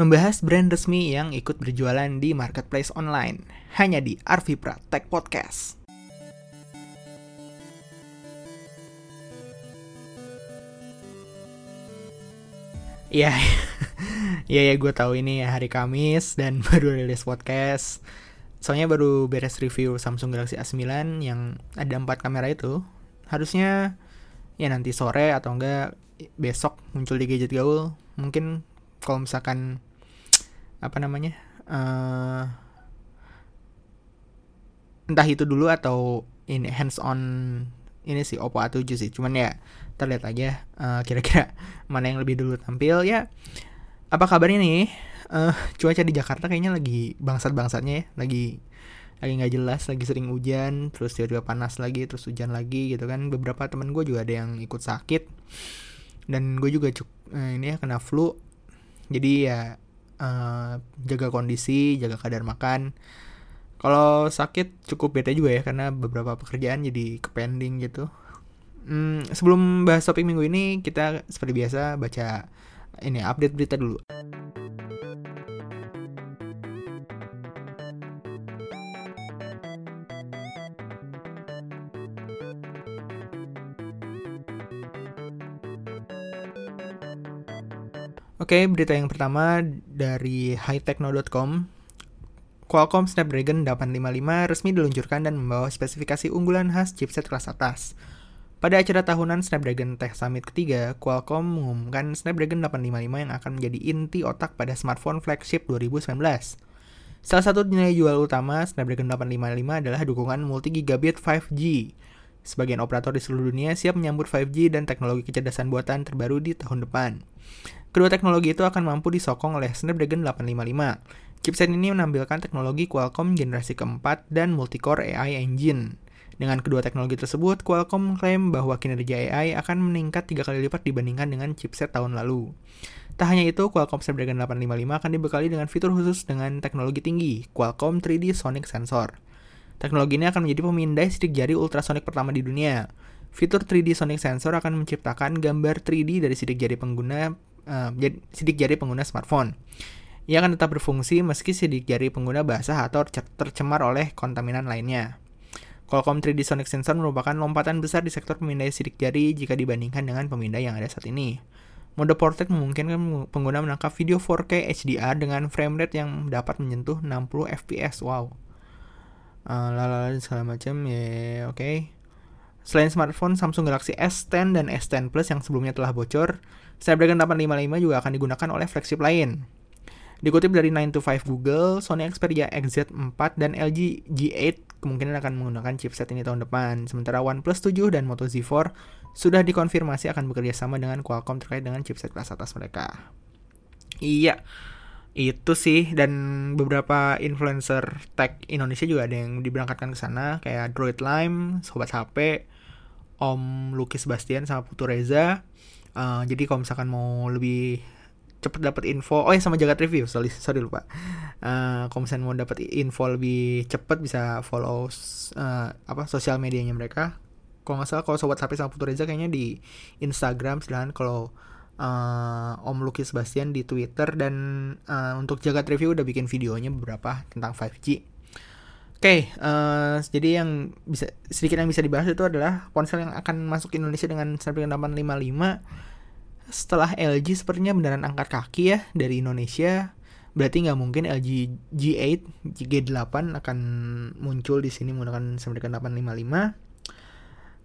membahas brand resmi yang ikut berjualan di marketplace online. Hanya di Arvipra Tech Podcast. Iya, iya ya gue tahu ini hari Kamis dan baru rilis podcast. Soalnya baru beres review Samsung Galaxy A9 yang ada empat kamera itu. Harusnya ya nanti sore atau enggak besok muncul di gadget gaul. Mungkin kalau misalkan apa namanya? Uh, entah itu dulu atau ini hands on ini sih Oppo A7 sih. Cuman ya terlihat aja uh, kira-kira mana yang lebih dulu tampil. Ya apa kabarnya nih? Uh, cuaca di Jakarta kayaknya lagi bangsat-bangsatnya ya. Lagi lagi nggak jelas lagi sering hujan terus tiba-tiba panas lagi terus hujan lagi gitu kan. Beberapa temen gue juga ada yang ikut sakit. Dan gue juga cuk uh, ini ya kena flu. Jadi ya uh, jaga kondisi jaga kadar makan kalau sakit cukup bete juga ya karena beberapa pekerjaan jadi kepending gitu. Hmm, sebelum bahas topik minggu ini kita seperti biasa baca ini update berita dulu. Oke, berita yang pertama dari hightechno.com Qualcomm Snapdragon 855 resmi diluncurkan dan membawa spesifikasi unggulan khas chipset kelas atas. Pada acara tahunan Snapdragon Tech Summit ketiga, Qualcomm mengumumkan Snapdragon 855 yang akan menjadi inti otak pada smartphone flagship 2019. Salah satu nilai jual utama Snapdragon 855 adalah dukungan multi-gigabit 5G. Sebagian operator di seluruh dunia siap menyambut 5G dan teknologi kecerdasan buatan terbaru di tahun depan. Kedua teknologi itu akan mampu disokong oleh Snapdragon 855 Chipset ini menampilkan teknologi Qualcomm generasi keempat dan multicore AI engine. Dengan kedua teknologi tersebut, Qualcomm mengklaim bahwa kinerja AI akan meningkat tiga kali lipat dibandingkan dengan chipset tahun lalu. Tak hanya itu, Qualcomm Snapdragon 855 akan dibekali dengan fitur khusus dengan teknologi tinggi, Qualcomm 3D Sonic Sensor. Teknologi ini akan menjadi pemindai sidik jari ultrasonic pertama di dunia. Fitur 3D Sonic Sensor akan menciptakan gambar 3D dari sidik jari pengguna uh, sidik jari pengguna smartphone. Ia akan tetap berfungsi meski sidik jari pengguna basah atau tercemar oleh kontaminan lainnya. Qualcomm 3D Sonic Sensor merupakan lompatan besar di sektor pemindai sidik jari jika dibandingkan dengan pemindai yang ada saat ini. Mode portrait memungkinkan pengguna menangkap video 4K HDR dengan frame rate yang dapat menyentuh 60 fps. Wow. Uh, lalala segala macam ya, oke. Okay. Selain smartphone Samsung Galaxy S10 dan S10 Plus yang sebelumnya telah bocor, Snapdragon 855 juga akan digunakan oleh flagship lain. Dikutip dari 9 to 5 Google, Sony Xperia XZ4 dan LG G8 kemungkinan akan menggunakan chipset ini tahun depan. Sementara OnePlus 7 dan Moto Z4 sudah dikonfirmasi akan bekerja sama dengan Qualcomm terkait dengan chipset kelas atas mereka. Iya, itu sih dan beberapa influencer tech Indonesia juga ada yang diberangkatkan ke sana kayak Droid Lime, Sobat HP, Om Lukis Bastian sama Putu Reza. Uh, jadi kalau misalkan mau lebih cepet dapat info oh ya sama jagat review sorry sorry lupa. Uh, kalau misalnya mau dapat info lebih cepet bisa follow uh, apa sosial medianya mereka. Kalau nggak salah kalau sobat HP sama Putu Reza kayaknya di Instagram silahkan. Kalau uh, Om Lucky Sebastian di Twitter dan uh, untuk jagat review udah bikin videonya beberapa tentang 5G Oke, okay, uh, jadi yang bisa sedikit yang bisa dibahas itu adalah ponsel yang akan masuk Indonesia dengan Snapdragon 855 setelah LG sepertinya beneran angkat kaki ya dari Indonesia. Berarti nggak mungkin LG G8 G8 akan muncul di sini menggunakan Snapdragon 855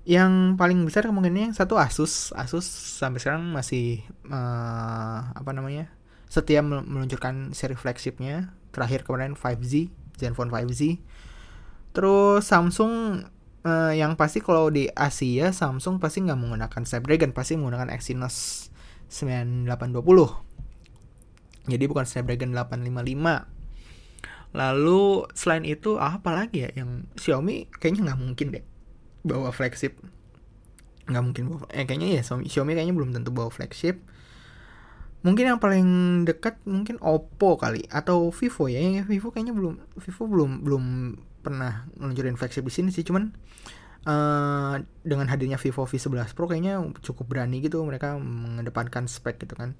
yang paling besar kemungkinannya yang satu Asus. Asus sampai sekarang masih uh, apa namanya setia meluncurkan seri flagshipnya. Terakhir kemarin 5Z Zenfone 5Z terus Samsung uh, yang pasti kalau di Asia Samsung pasti nggak menggunakan Snapdragon pasti menggunakan Exynos 9820 jadi bukan Snapdragon 855 lalu selain itu apa lagi ya yang Xiaomi kayaknya nggak mungkin deh bawa flagship. Nggak mungkin bawa eh kayaknya ya Xiaomi, Xiaomi kayaknya belum tentu bawa flagship. Mungkin yang paling dekat mungkin Oppo kali atau Vivo ya. Vivo kayaknya belum Vivo belum belum pernah ngeluncurin flagship di sini sih cuman uh, dengan hadirnya Vivo V11 Pro kayaknya cukup berani gitu mereka mengedepankan spek gitu kan.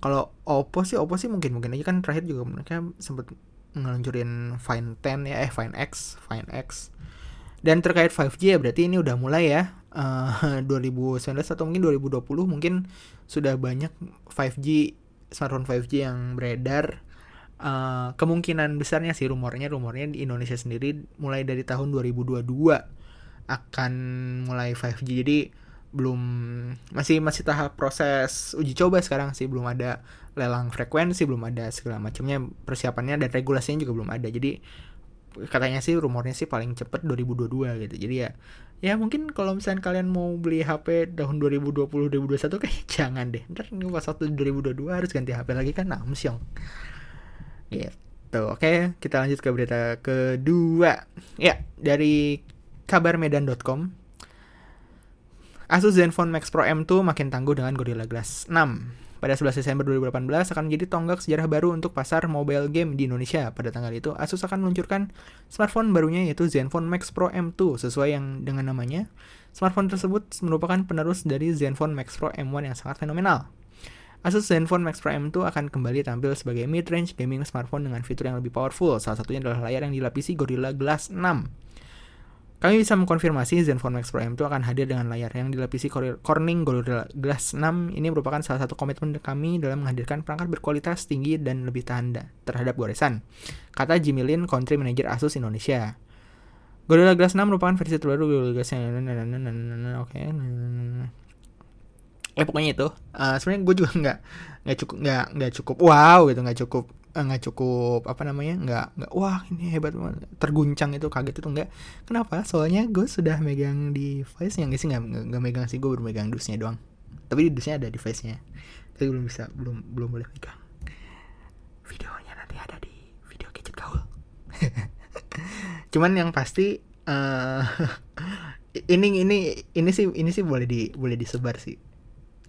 Kalau Oppo sih Oppo sih mungkin mungkin aja kan terakhir juga mereka sempet ngeluncurin Fine 10 ya eh Fine X Fine X dan terkait 5G ya berarti ini udah mulai ya. Uh, 2019 atau mungkin 2020 mungkin sudah banyak 5G smartphone 5G yang beredar. Uh, kemungkinan besarnya sih rumornya rumornya di Indonesia sendiri mulai dari tahun 2022 akan mulai 5G jadi belum masih masih tahap proses uji coba sekarang sih. Belum ada lelang frekuensi belum ada segala macamnya. Persiapannya dan regulasinya juga belum ada. Jadi katanya sih rumornya sih paling cepet 2022 gitu. Jadi ya ya mungkin kalau misalnya kalian mau beli HP tahun 2020 2021 kayak jangan deh. Ntar pas waktu 2022 harus ganti HP lagi kan namsyong gitu oke. Kita lanjut ke berita kedua. Ya dari kabarmedan.com Asus Zenfone Max Pro M2 makin tangguh dengan Gorilla Glass 6 pada 11 Desember 2018 akan menjadi tonggak sejarah baru untuk pasar mobile game di Indonesia. Pada tanggal itu, Asus akan meluncurkan smartphone barunya yaitu Zenfone Max Pro M2 sesuai yang dengan namanya. Smartphone tersebut merupakan penerus dari Zenfone Max Pro M1 yang sangat fenomenal. Asus Zenfone Max Pro M2 akan kembali tampil sebagai mid-range gaming smartphone dengan fitur yang lebih powerful. Salah satunya adalah layar yang dilapisi Gorilla Glass 6. Kami bisa mengkonfirmasi Zenfone Max Pro M2 akan hadir dengan layar yang dilapisi Corning Gorilla Glass 6. Ini merupakan salah satu komitmen kami dalam menghadirkan perangkat berkualitas tinggi dan lebih tahan terhadap goresan. Kata Jimmy Lin, Country Manager Asus Indonesia. Gorilla Glass 6 merupakan versi terbaru Gorilla Glass yang oke. Eh pokoknya itu. Uh, Sebenarnya gue juga nggak nggak cukup nggak cukup wow gitu nggak cukup nggak cukup apa namanya nggak nggak wah ini hebat banget. Terguncang itu kaget itu nggak. Kenapa? Soalnya gue sudah megang device yang sih nggak nggak megang sih gue baru megang dusnya doang. Tapi di dusnya ada device nya tapi belum bisa belum belum boleh megang. Videonya nanti ada di video gadget gaul. Cuman yang pasti uh, ini ini ini sih ini sih boleh di boleh disebar sih.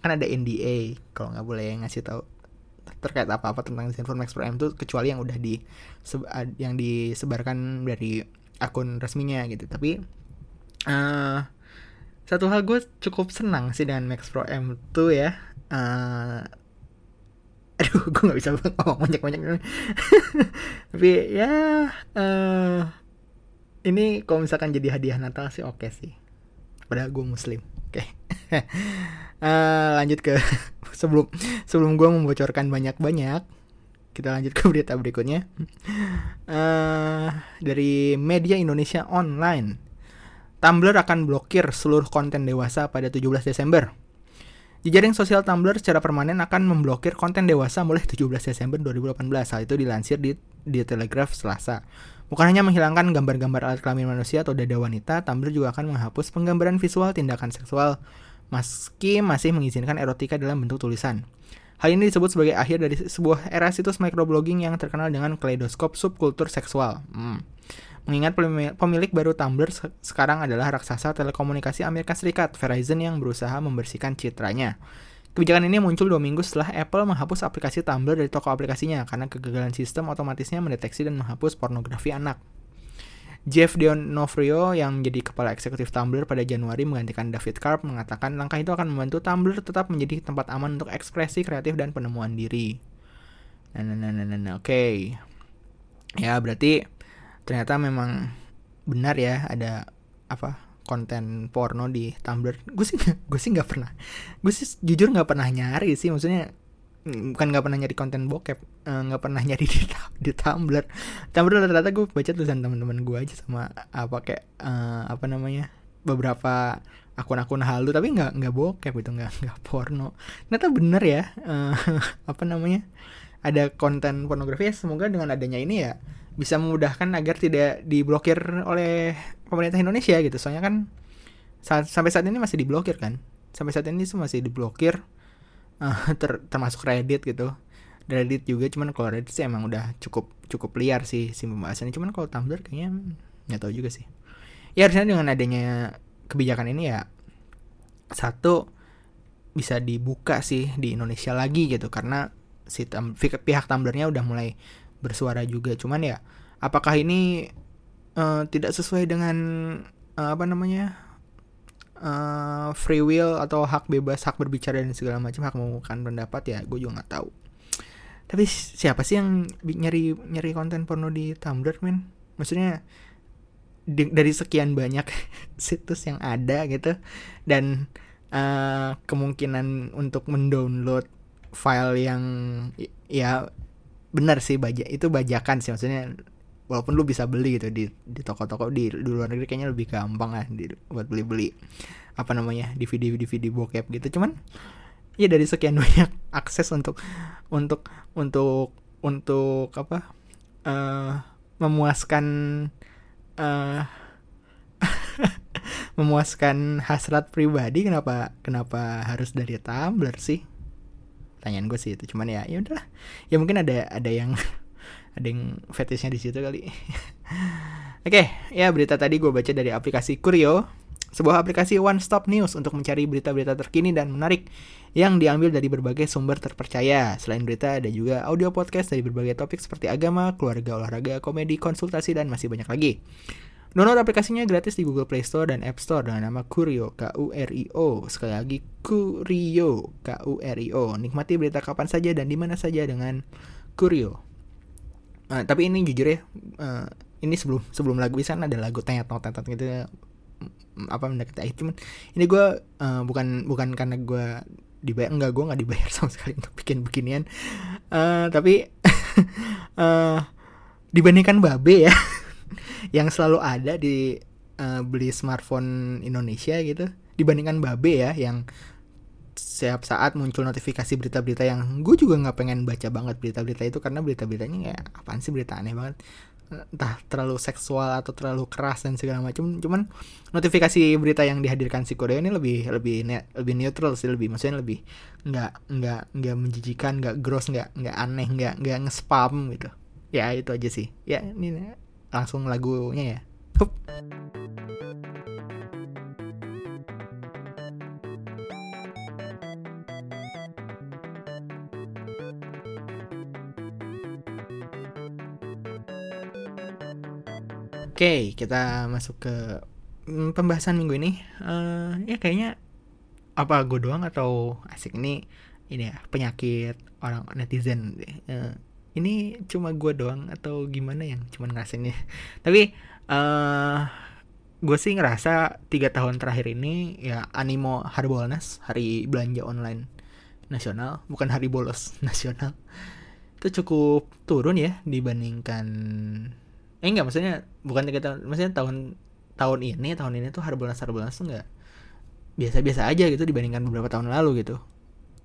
Kan ada NDA kalau nggak boleh ngasih tahu terkait apa-apa tentang Zenfone Max Pro M itu kecuali yang udah di yang disebarkan dari akun resminya gitu. Tapi uh, satu hal gue cukup senang sih dengan Max Pro M tuh ya. Uh, aduh gue nggak bisa ngomong banyak banyak tapi ya uh, ini kalau misalkan jadi hadiah Natal sih oke okay sih. Padahal gue muslim oke okay. uh, lanjut ke sebelum sebelum gue membocorkan banyak-banyak kita lanjut ke berita berikutnya uh, dari media Indonesia Online Tumblr akan blokir seluruh konten dewasa pada 17 Desember Jejaring sosial Tumblr secara permanen akan memblokir konten dewasa mulai 17 Desember 2018. Hal itu dilansir di, di Telegraph Selasa. Bukan hanya menghilangkan gambar-gambar alat kelamin manusia atau dada wanita, Tumblr juga akan menghapus penggambaran visual tindakan seksual meski masih mengizinkan erotika dalam bentuk tulisan. Hal ini disebut sebagai akhir dari sebuah era situs microblogging yang terkenal dengan kaleidoskop subkultur seksual. Hmm. Mengingat pemilik baru Tumblr sekarang adalah raksasa telekomunikasi Amerika Serikat, Verizon yang berusaha membersihkan citranya. Kebijakan ini muncul dua minggu setelah Apple menghapus aplikasi Tumblr dari toko aplikasinya karena kegagalan sistem otomatisnya mendeteksi dan menghapus pornografi anak. Jeff D'Onofrio yang menjadi kepala eksekutif Tumblr pada Januari menggantikan David Karp mengatakan langkah itu akan membantu Tumblr tetap menjadi tempat aman untuk ekspresi kreatif dan penemuan diri. Nah, nah, nah, nah, nah, nah. oke. Okay. Ya, berarti ternyata memang benar ya ada apa konten porno di Tumblr. Gue sih gue sih nggak pernah. Gue sih jujur nggak pernah nyari sih maksudnya bukan nggak pernah nyari konten bokep eh, nggak uh, pernah nyari di di Tumblr Tumblr rata-rata gue baca tulisan teman-teman gue aja sama apa kayak uh, apa namanya beberapa akun-akun halu tapi nggak nggak bokep itu nggak nggak porno ternyata bener ya uh, apa namanya ada konten pornografi ya semoga dengan adanya ini ya bisa memudahkan agar tidak diblokir oleh pemerintah Indonesia gitu. Soalnya kan saat, sampai saat ini masih diblokir kan. Sampai saat ini masih diblokir uh, ter, termasuk Reddit gitu. Reddit juga cuman kalau Reddit sih emang udah cukup cukup liar sih si pembahasannya. Cuman kalau Tumblr kayaknya nggak tahu juga sih. Ya harusnya dengan adanya kebijakan ini ya satu bisa dibuka sih di Indonesia lagi gitu. Karena si pihak Tumblrnya udah mulai bersuara juga. Cuman ya apakah ini uh, tidak sesuai dengan uh, apa namanya uh, free will atau hak bebas hak berbicara dan segala macam hak mengumumkan pendapat ya gue juga nggak tahu. Tapi siapa sih yang nyari nyari konten porno di Tumblr men? Maksudnya di, dari sekian banyak situs yang ada gitu dan uh, kemungkinan untuk mendownload file yang ya benar sih baja itu bajakan sih maksudnya walaupun lu bisa beli gitu di di toko-toko di, di luar negeri kayaknya lebih gampang lah di, buat beli-beli apa namanya DVD DVD bokep gitu. Cuman ya dari sekian banyak akses untuk untuk untuk untuk apa uh, memuaskan uh, memuaskan hasrat pribadi kenapa kenapa harus dari Tumblr sih? Tanyaan gue sih itu. Cuman ya ya udahlah. Ya mungkin ada ada yang ada yang fetishnya di situ kali oke okay, ya berita tadi gue baca dari aplikasi Kurio sebuah aplikasi one stop news untuk mencari berita-berita terkini dan menarik yang diambil dari berbagai sumber terpercaya. Selain berita, ada juga audio podcast dari berbagai topik seperti agama, keluarga, olahraga, komedi, konsultasi, dan masih banyak lagi. Download aplikasinya gratis di Google Play Store dan App Store dengan nama Kurio, K-U-R-I-O. Sekali lagi, Kurio, K-U-R-I-O. Nikmati berita kapan saja dan di mana saja dengan Kurio. Uh, tapi ini jujur ya, uh, ini sebelum sebelum lagu bisa ada lagu tenyat tenyat gitu apa mendekati akhir. Cuman ini gue uh, bukan bukan karena gue dibayar enggak gue nggak dibayar sama sekali untuk bikin beginian. Uh, tapi uh, dibandingkan babe ya yang selalu ada di uh, beli smartphone Indonesia gitu dibandingkan Babe ya yang setiap saat muncul notifikasi berita-berita yang gue juga nggak pengen baca banget berita-berita itu karena berita-beritanya kayak apaan sih berita aneh banget entah terlalu seksual atau terlalu keras dan segala macam cuman notifikasi berita yang dihadirkan si Korea ini lebih lebih ne lebih neutral sih lebih maksudnya lebih nggak nggak nggak menjijikan nggak gross nggak nggak aneh nggak nggak nge-spam gitu ya itu aja sih ya ini langsung lagunya ya. Hup. Oke, kita masuk ke mm, pembahasan minggu ini. Uh, ya kayaknya apa gue doang atau asik ini ini ya penyakit orang netizen. Uh, ini cuma gue doang atau gimana yang cuma ngerasainnya tapi uh, gue sih ngerasa tiga tahun terakhir ini ya animo Harbolnas hari belanja online nasional bukan hari bolos nasional itu cukup turun ya dibandingkan eh enggak maksudnya bukan tiga tahun maksudnya tahun tahun ini tahun ini tuh Harbolnas Harbolnas tuh enggak biasa-biasa aja gitu dibandingkan beberapa tahun lalu gitu.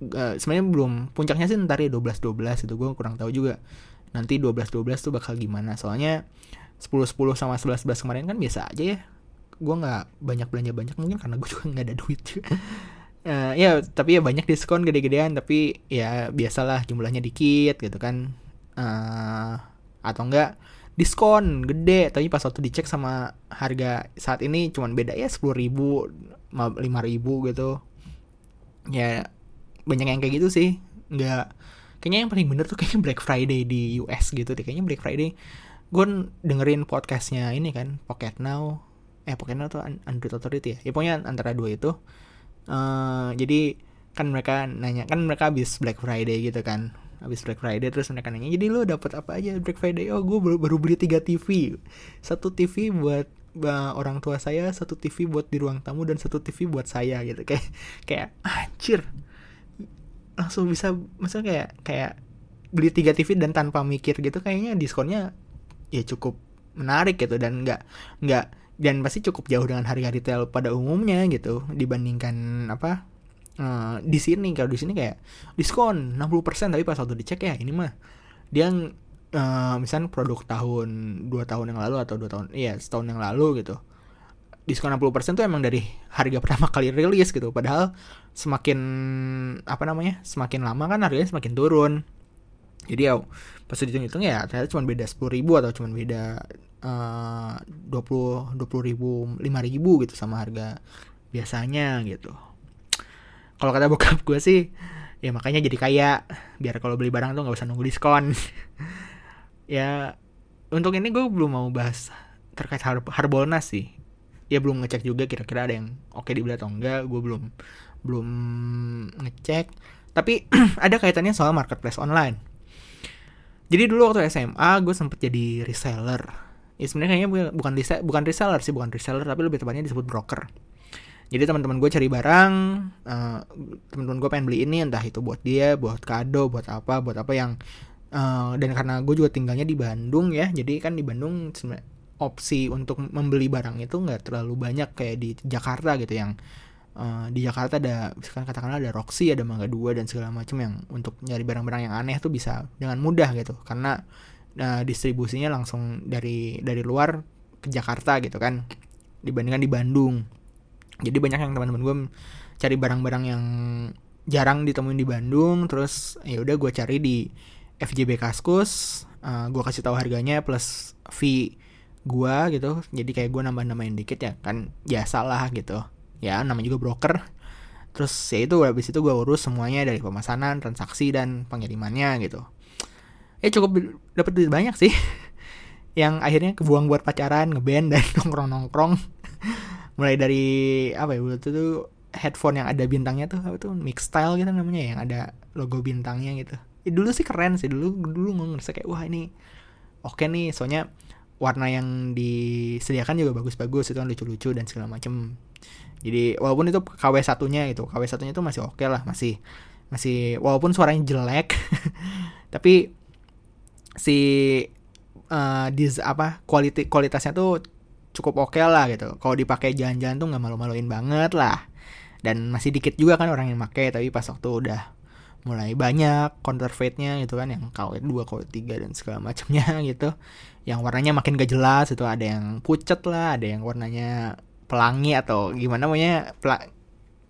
Uh, sebenarnya belum puncaknya sih ntar ya 12 12 itu gue kurang tahu juga nanti 12 12 tuh bakal gimana. Soalnya 10 10 sama 11 11 kemarin kan biasa aja ya. Gue nggak banyak belanja banyak mungkin karena gue juga nggak ada duit juga. Uh, ya tapi ya banyak diskon gede-gedean tapi ya biasalah jumlahnya dikit gitu kan. Uh, atau enggak diskon gede. Tapi pas waktu dicek sama harga saat ini cuman beda ya sepuluh ribu lima ribu gitu. Ya banyak yang kayak gitu sih. Nggak kayaknya yang paling bener tuh kayaknya Black Friday di US gitu deh. Kayaknya Black Friday gue dengerin podcastnya ini kan Pocket Now. Eh Pocket Now tuh Android Authority ya? Ya pokoknya antara dua itu. Uh, jadi kan mereka nanya kan mereka habis Black Friday gitu kan habis Black Friday terus mereka nanya jadi lo dapat apa aja Black Friday? Oh gue baru, baru beli tiga TV satu TV buat orang tua saya satu TV buat di ruang tamu dan satu TV buat saya gitu. Kayak kayak anjir. Langsung bisa maksudnya kayak kayak beli tiga TV dan tanpa mikir gitu. Kayaknya diskonnya ya cukup menarik gitu dan nggak nggak dan pasti cukup jauh dengan harga retail pada umumnya gitu dibandingkan apa uh, di sini kalau di sini kayak diskon 60% tapi pas waktu dicek ya ini mah dia uh, misalnya produk tahun dua tahun yang lalu atau dua tahun iya setahun yang lalu gitu diskon 60% tuh emang dari harga pertama kali rilis gitu. Padahal semakin apa namanya? semakin lama kan harganya semakin turun. Jadi ya pas dihitung-hitung ya ternyata cuma beda 10 ribu atau cuma beda uh, 20 20 ribu 5 ribu gitu sama harga biasanya gitu. Kalau kata bokap gue sih ya makanya jadi kaya. Biar kalau beli barang tuh nggak usah nunggu diskon. ya untuk ini gue belum mau bahas terkait har Harbolnas sih. Ya belum ngecek juga kira-kira ada yang oke okay dibeli atau enggak. Gue belum belum ngecek. Tapi ada kaitannya soal marketplace online. Jadi dulu waktu SMA gue sempet jadi reseller. Ya sebenarnya kayaknya bukan bukan reseller sih bukan reseller tapi lebih tepatnya disebut broker jadi teman-teman gue cari barang uh, teman-teman gue pengen beli ini entah itu buat dia buat kado buat apa buat apa yang uh, dan karena gue juga tinggalnya di Bandung ya jadi kan di Bandung opsi untuk membeli barang itu nggak terlalu banyak kayak di Jakarta gitu yang uh, di Jakarta ada misalkan katakanlah ada Roxy ada Mangga Dua dan segala macam yang untuk nyari barang-barang yang aneh tuh bisa dengan mudah gitu. Karena uh, distribusinya langsung dari dari luar ke Jakarta gitu kan. Dibandingkan di Bandung jadi banyak yang teman-teman gue cari barang-barang yang jarang ditemuin di Bandung terus ya udah gue cari di FJB Kaskus uh, eh, gue kasih tahu harganya plus fee gue gitu. Jadi kayak gue nambah-nambahin dikit ya kan ya salah gitu. Ya namanya juga broker. Terus ya itu habis itu gue urus semuanya dari pemesanan transaksi dan pengirimannya gitu. Ya cukup dapat duit banyak sih. Yang akhirnya kebuang buat pacaran ngeband dan nongkrong nongkrong mulai dari apa ya waktu itu headphone yang ada bintangnya tuh apa tuh mix style gitu namanya yang ada logo bintangnya gitu. Ya, dulu sih keren sih dulu dulu ngerasa kayak wah ini oke okay nih soalnya warna yang disediakan juga bagus-bagus itu kan lucu-lucu dan segala macem. Jadi walaupun itu KW satunya itu KW satunya itu masih oke okay lah masih masih walaupun suaranya jelek tapi si uh, dis apa kualitas kualitasnya tuh cukup oke okay lah gitu. Kalau dipakai jalan-jalan tuh nggak malu-maluin banget lah. Dan masih dikit juga kan orang yang pakai tapi pas waktu udah mulai banyak counterfeitnya gitu kan yang KW2, KW3 dan segala macamnya gitu yang warnanya makin gak jelas itu ada yang pucat lah ada yang warnanya pelangi atau gimana namanya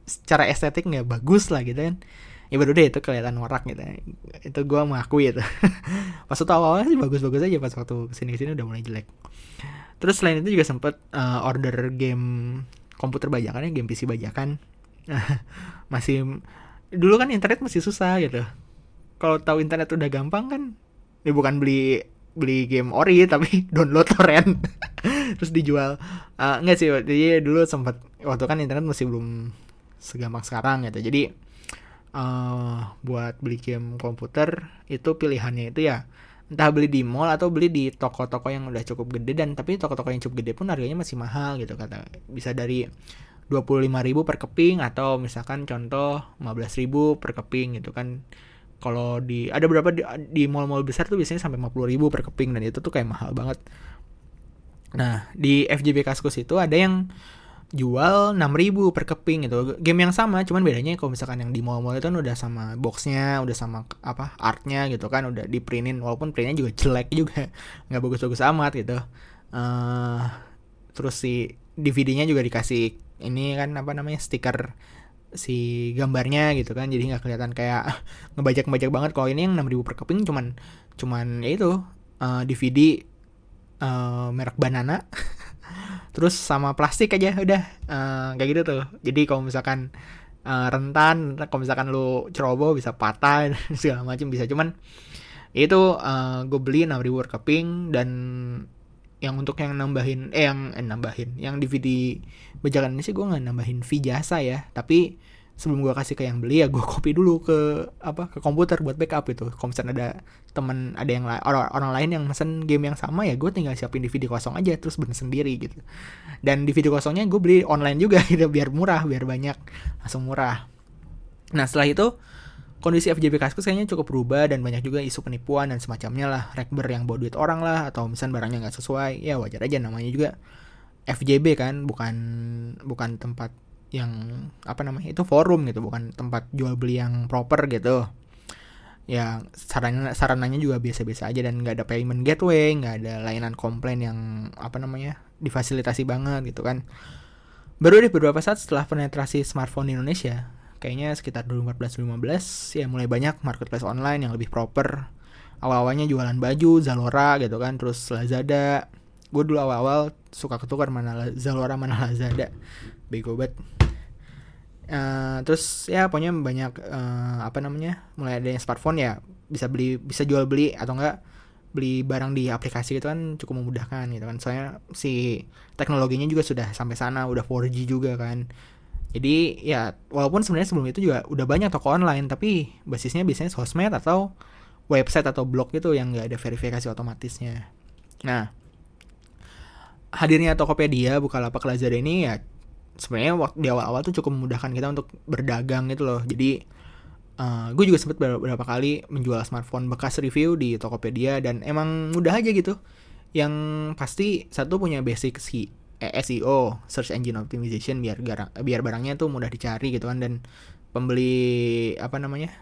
secara estetik nggak bagus lah gitu kan. Ya baru deh itu kelihatan warak gitu. Itu gue mengakui itu. Pas waktu awalnya sih bagus-bagus aja pas waktu ke sini ke sini udah mulai jelek terus selain itu juga sempet uh, order game komputer bajakan ya game PC bajakan. Masih dulu kan internet masih susah gitu. Kalau tahu internet udah gampang kan ya bukan beli beli game ori tapi download torrent. Terus dijual. Uh, enggak sih jadi dulu sempat waktu kan internet masih belum segampang sekarang gitu. Jadi uh, buat beli game komputer itu pilihannya itu ya entah beli di mall atau beli di toko-toko yang udah cukup gede dan tapi toko-toko yang cukup gede pun harganya masih mahal gitu kata. Bisa dari 25.000 per keping atau misalkan contoh 15.000 per keping gitu kan. Kalau di ada berapa di, di mall-mall besar tuh biasanya sampai 50.000 per keping dan itu tuh kayak mahal banget. Nah di FJB Kaskus itu ada yang jual 6000 per keping gitu. Game yang sama, cuman bedanya kalau misalkan yang di mall-mall itu kan udah sama boxnya, udah sama apa artnya gitu kan, udah di printin walaupun printnya juga jelek juga, nggak bagus-bagus amat gitu. Uh, terus si DVD-nya juga dikasih ini kan apa namanya stiker si gambarnya gitu kan jadi nggak kelihatan kayak ngebajak ngebajak banget kalau ini yang 6000 per keping cuman cuman ya itu uh, DVD uh, merek banana terus sama plastik aja udah. Uh, kayak gitu tuh. Jadi kalau misalkan uh, rentan kalau misalkan lu ceroboh bisa patah segala macam bisa. Cuman itu uh, gue beli 6000 per keping dan yang untuk yang nambahin eh yang eh, nambahin yang DVD bajakan ini sih gue nggak nambahin fee jasa ya. Tapi sebelum gue kasih ke yang beli ya gue copy dulu ke apa ke komputer buat backup itu kalau ada temen ada yang orang orang lain yang mesen game yang sama ya gue tinggal siapin DVD kosong aja terus bener sendiri gitu. Dan DVD kosongnya gue beli online juga gitu biar murah biar banyak langsung murah. Nah setelah itu kondisi FJB Kaskus kayaknya cukup berubah dan banyak juga isu penipuan dan semacamnya lah. Rekber yang bawa duit orang lah atau misalnya barangnya nggak sesuai ya wajar aja namanya juga FJB kan bukan bukan tempat yang apa namanya itu forum gitu bukan tempat jual beli yang proper gitu. Ya sarannya sarananya juga biasa-biasa aja dan nggak ada payment gateway nggak ada layanan komplain yang apa namanya difasilitasi banget gitu kan. Baru deh beberapa saat setelah penetrasi smartphone di Indonesia kayaknya sekitar 2014-2015 ya mulai banyak marketplace online yang lebih proper. Awal-awalnya jualan baju Zalora gitu kan terus Lazada. Gue dulu awal-awal suka ketukar mana Zalora mana Lazada bego banget. Uh, terus ya pokoknya banyak uh, apa namanya mulai ada yang smartphone ya bisa beli bisa jual beli atau enggak beli barang di aplikasi itu kan cukup memudahkan gitu kan. Soalnya si teknologinya juga sudah sampai sana udah 4G juga kan. Jadi ya walaupun sebenarnya sebelum itu juga udah banyak toko online tapi basisnya biasanya sosmed atau website atau blog itu yang nggak ada verifikasi otomatisnya. Nah, hadirnya Tokopedia, Bukalapak, Lazada ini ya sebenarnya waktu di awal-awal tuh cukup memudahkan kita untuk berdagang gitu loh. Jadi uh, gue juga sempat beberapa kali menjual smartphone bekas review di Tokopedia dan emang mudah aja gitu. Yang pasti satu punya basic si eh, SEO, search engine optimization biar garang, biar barangnya tuh mudah dicari gitu kan dan pembeli apa namanya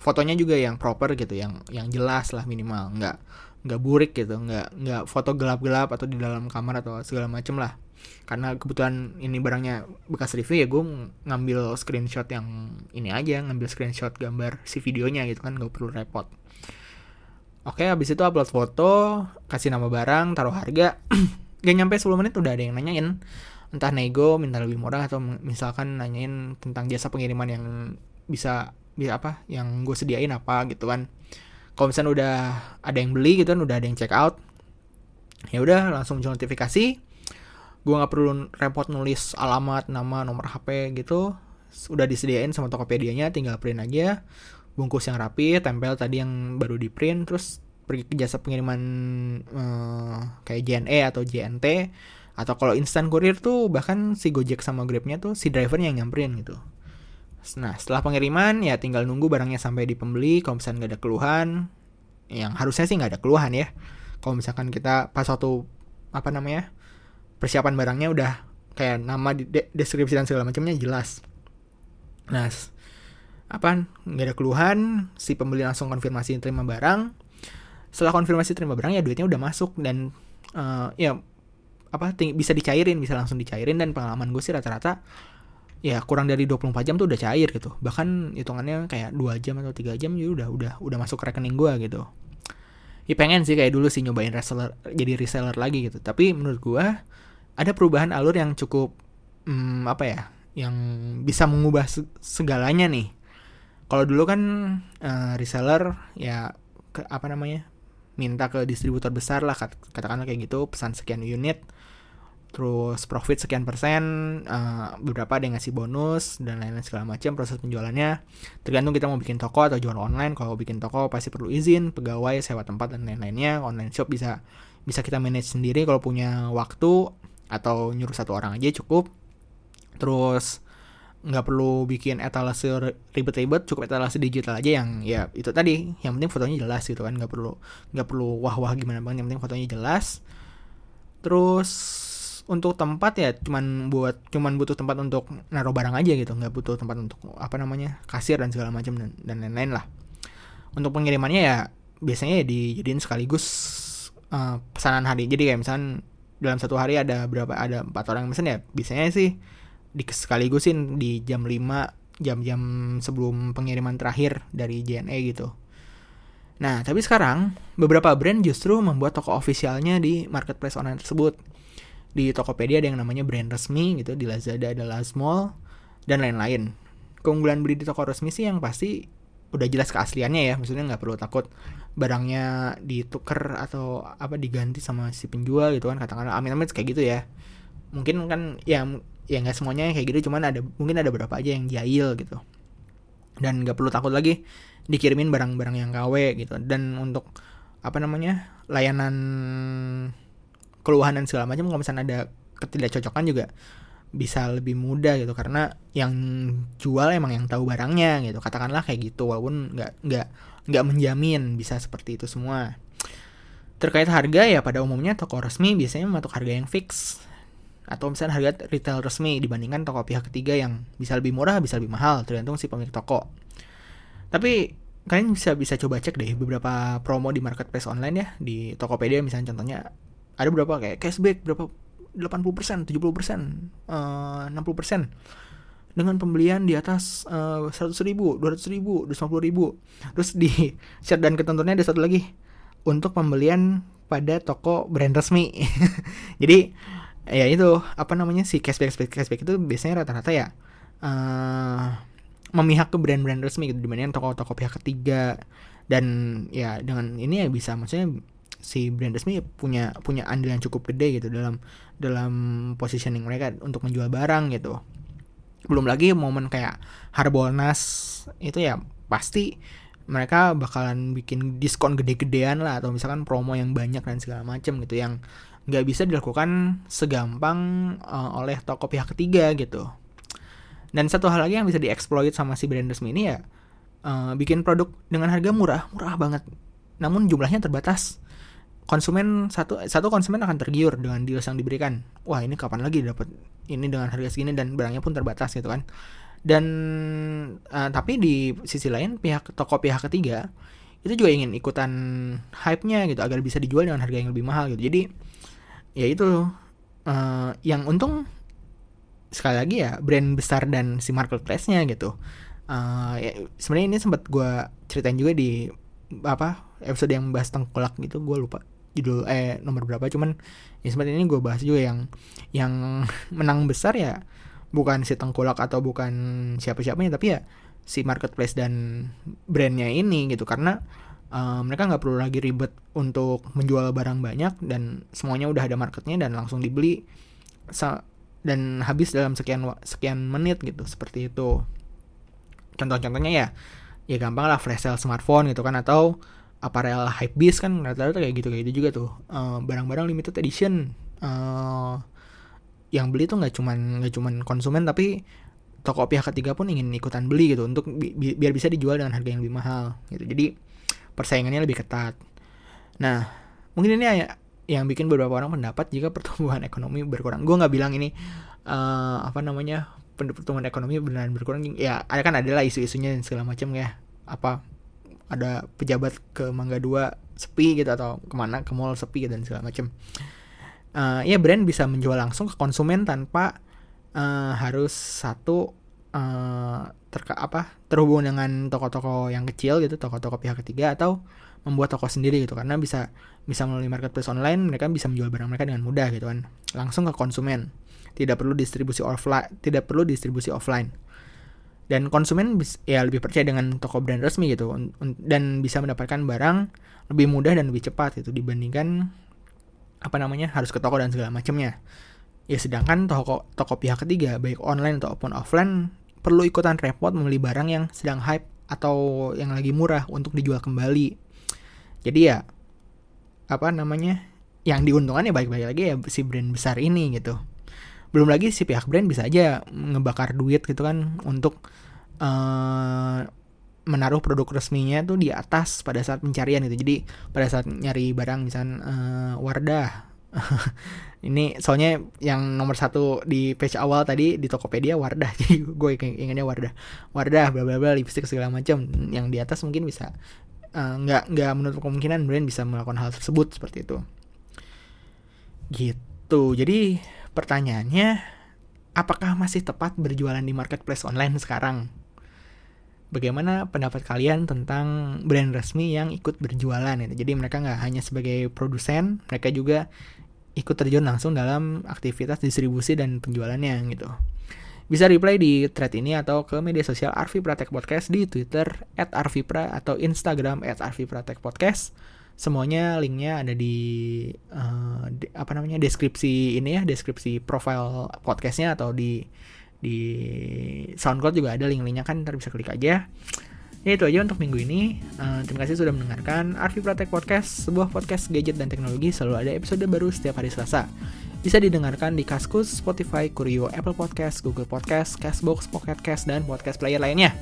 fotonya juga yang proper gitu, yang yang jelas lah minimal, nggak nggak burik gitu nggak nggak foto gelap-gelap atau di dalam kamar atau segala macem lah karena kebetulan ini barangnya bekas review ya gue ngambil screenshot yang ini aja ngambil screenshot gambar si videonya gitu kan nggak perlu repot. Oke habis itu upload foto kasih nama barang taruh harga. Gak nyampe 10 menit udah ada yang nanyain. Entah nego minta lebih murah atau misalkan nanyain tentang jasa pengiriman yang bisa bisa apa yang gue sediain apa gitu kan. Kalau misalnya udah ada yang beli gitu kan udah ada yang check out ya udah langsung muncul notifikasi gue nggak perlu repot nulis alamat nama nomor hp gitu udah disediain sama Tokopedia-nya tinggal print aja bungkus yang rapi tempel tadi yang baru di print terus pergi ke jasa pengiriman eh, kayak JNE atau JNT atau kalau instant courier tuh bahkan si Gojek sama Grabnya tuh si drivernya yang nyamperin gitu Nah, setelah pengiriman ya tinggal nunggu barangnya sampai di pembeli. Kalau misalnya nggak ada keluhan, yang harusnya sih nggak ada keluhan ya. Kalau misalkan kita pas waktu apa namanya persiapan barangnya udah kayak nama de deskripsi dan segala macamnya jelas. Nah, apa nggak ada keluhan, si pembeli langsung konfirmasi terima barang. Setelah konfirmasi terima barang ya duitnya udah masuk dan uh, ya apa bisa dicairin, bisa langsung dicairin dan pengalaman gue sih rata-rata ya kurang dari 24 jam tuh udah cair gitu bahkan hitungannya kayak dua jam atau tiga jam ya udah udah udah masuk rekening gue gitu ya pengen sih kayak dulu sih nyobain reseller jadi reseller lagi gitu tapi menurut gue ada perubahan alur yang cukup hmm, apa ya yang bisa mengubah segalanya nih. Kalau dulu kan uh, reseller ya ke, apa namanya minta ke distributor besar lah katakanlah kayak gitu pesan sekian unit terus profit sekian persen uh, beberapa ada yang ngasih bonus dan lain-lain segala macam proses penjualannya. Tergantung kita mau bikin toko atau jual online kalau bikin toko pasti perlu izin pegawai sewa tempat dan lain-lainnya. Online shop bisa bisa kita manage sendiri kalau punya waktu atau nyuruh satu orang aja cukup. Terus nggak perlu bikin etalase ribet-ribet cukup etalase digital aja yang ya itu tadi. Yang penting fotonya jelas gitu kan nggak perlu nggak perlu wah wah gimana banget yang penting fotonya jelas. Terus untuk tempat ya cuman buat cuman butuh tempat untuk naruh barang aja gitu. Nggak butuh tempat untuk apa namanya kasir dan segala macam dan dan lain-lain lah. Untuk pengirimannya ya biasanya ya dijadiin sekaligus uh, pesanan hari. Jadi kayak misalnya dalam satu hari ada berapa ada empat orang yang pesen ya biasanya sih di sekaligusin di jam 5 jam-jam sebelum pengiriman terakhir dari JNE gitu. Nah, tapi sekarang beberapa brand justru membuat toko ofisialnya di marketplace online tersebut. Di Tokopedia ada yang namanya brand resmi gitu di Lazada ada Lazmall dan lain-lain. Keunggulan beli di toko resmi sih yang pasti udah jelas keasliannya ya maksudnya nggak perlu takut barangnya dituker atau apa diganti sama si penjual gitu kan katakanlah. Amin-amin kayak gitu ya. Mungkin kan ya ya nggak semuanya kayak gitu cuman ada mungkin ada beberapa aja yang jahil gitu. Dan nggak perlu takut lagi dikirimin barang-barang yang KW gitu. Dan untuk apa namanya layanan keluhan dan segala macam kalau misalnya ada ketidakcocokan juga bisa lebih mudah gitu. Karena yang jual emang yang tahu barangnya gitu. Katakanlah kayak gitu walaupun nggak nggak nggak menjamin bisa seperti itu semua. Terkait harga ya pada umumnya toko resmi biasanya mematok harga yang fix. Atau misalnya harga retail resmi dibandingkan toko pihak ketiga yang bisa lebih murah bisa lebih mahal tergantung si pemilik toko. Tapi kalian bisa bisa coba cek deh beberapa promo di marketplace online ya di Tokopedia misalnya contohnya. Ada berapa? Kayak cashback berapa? 80%, 70%, uh, 60% dengan pembelian di atas uh, 100 ribu, 200 ribu, 250 ribu. Terus di syarat dan ketentuannya ada satu lagi untuk pembelian pada toko brand resmi. Jadi ya itu apa namanya si cashback cashback, cashback itu biasanya rata-rata ya uh, memihak ke brand-brand resmi gitu dibandingkan toko-toko pihak ketiga dan ya dengan ini ya bisa maksudnya si brand resmi punya punya andil yang cukup gede gitu dalam dalam positioning mereka untuk menjual barang gitu belum lagi momen kayak Harbolnas itu ya pasti mereka bakalan bikin diskon gede-gedean lah atau misalkan promo yang banyak dan segala macam gitu yang nggak bisa dilakukan segampang uh, oleh toko pihak ketiga gitu. Dan satu hal lagi yang bisa dieksploit sama si brand resmi ini ya uh, bikin produk dengan harga murah, murah banget. Namun jumlahnya terbatas. Konsumen satu satu konsumen akan tergiur dengan deals yang diberikan. Wah ini kapan lagi dapat ini dengan harga segini dan barangnya pun terbatas gitu kan. Dan uh, tapi di sisi lain pihak toko pihak ketiga itu juga ingin ikutan hype-nya gitu agar bisa dijual dengan harga yang lebih mahal gitu. Jadi ya itu uh, yang untung sekali lagi ya brand besar dan si marketplace-nya gitu. Uh, ya, sebenarnya ini sempat gue ceritain juga di apa episode yang bahas tengkolak gitu gue lupa judul eh nomor berapa. Cuman ya sempat ini gue bahas juga yang yang menang besar ya bukan si tengkolak atau bukan siapa-siapanya tapi ya si marketplace dan brandnya ini gitu. Karena uh, mereka nggak perlu lagi ribet untuk menjual barang banyak dan semuanya udah ada marketnya dan langsung dibeli dan habis dalam sekian sekian menit gitu seperti itu. Contoh-contohnya ya ya gampang lah flash sale smartphone gitu kan atau aparel hype beast kan rata-rata kayak gitu kayak gitu juga tuh uh, barang-barang limited edition uh, yang beli tuh nggak cuman nggak cuman konsumen tapi toko pihak ketiga pun ingin ikutan beli gitu untuk bi biar bisa dijual dengan harga yang lebih mahal gitu jadi persaingannya lebih ketat. Nah, mungkin ini ya yang bikin beberapa orang pendapat jika pertumbuhan ekonomi berkurang. Gue nggak bilang ini uh, apa namanya pertumbuhan ekonomi benar-benar berkurang. Ya, ada kan adalah isu-isunya dan segala macam ya. Apa ada pejabat ke Mangga Dua sepi gitu atau ke mana ke mall sepi gitu dan segala macam. Uh, ya brand bisa menjual langsung ke konsumen tanpa uh, harus satu uh, terka apa terhubung dengan toko-toko yang kecil gitu toko-toko pihak ketiga atau membuat toko sendiri gitu. Karena bisa bisa melalui marketplace online mereka bisa menjual barang mereka dengan mudah gitu kan. Langsung ke konsumen. Tidak perlu distribusi offline tidak perlu distribusi offline dan konsumen ya lebih percaya dengan toko brand resmi gitu dan bisa mendapatkan barang lebih mudah dan lebih cepat gitu dibandingkan apa namanya harus ke toko dan segala macamnya ya sedangkan toko toko pihak ketiga baik online ataupun offline perlu ikutan repot membeli barang yang sedang hype atau yang lagi murah untuk dijual kembali. Jadi ya apa namanya? Yang diuntungkan ya baik-baik lagi ya si brand besar ini gitu. Belum lagi si pihak brand bisa aja ngebakar duit gitu kan untuk uh, menaruh produk resminya tuh di atas pada saat pencarian gitu. Jadi pada saat nyari barang misalnya uh, Wardah. Ini soalnya yang nomor satu di page awal tadi di Tokopedia Wardah. Jadi gue ingatnya Wardah. Wardah bla bla bla lipstick segala macam yang di atas mungkin bisa uh, nggak nggak menutup kemungkinan brand bisa melakukan hal tersebut seperti itu. Gitu. Jadi pertanyaannya apakah masih tepat berjualan di marketplace online sekarang bagaimana pendapat kalian tentang brand resmi yang ikut berjualan itu. Jadi mereka nggak hanya sebagai produsen, mereka juga ikut terjun langsung dalam aktivitas distribusi dan penjualannya gitu. Bisa reply di thread ini atau ke media sosial Arvi Pratek Podcast di Twitter Arvipra atau Instagram at Arvi Pratek Podcast. Semuanya linknya ada di, uh, di apa namanya deskripsi ini ya, deskripsi profile podcastnya atau di di SoundCloud juga ada link-linknya kan ntar bisa klik aja Ya itu aja untuk minggu ini. Uh, terima kasih sudah mendengarkan Arvi Pratek Podcast, sebuah podcast gadget dan teknologi selalu ada episode baru setiap hari Selasa. Bisa didengarkan di Kaskus, Spotify, Kurio, Apple Podcast, Google Podcast, Castbox, Pocket Cast, dan podcast player lainnya.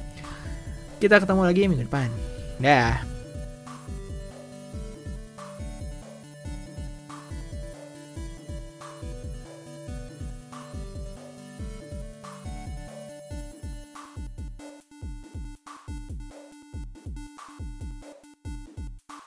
Kita ketemu lagi minggu depan. Dah.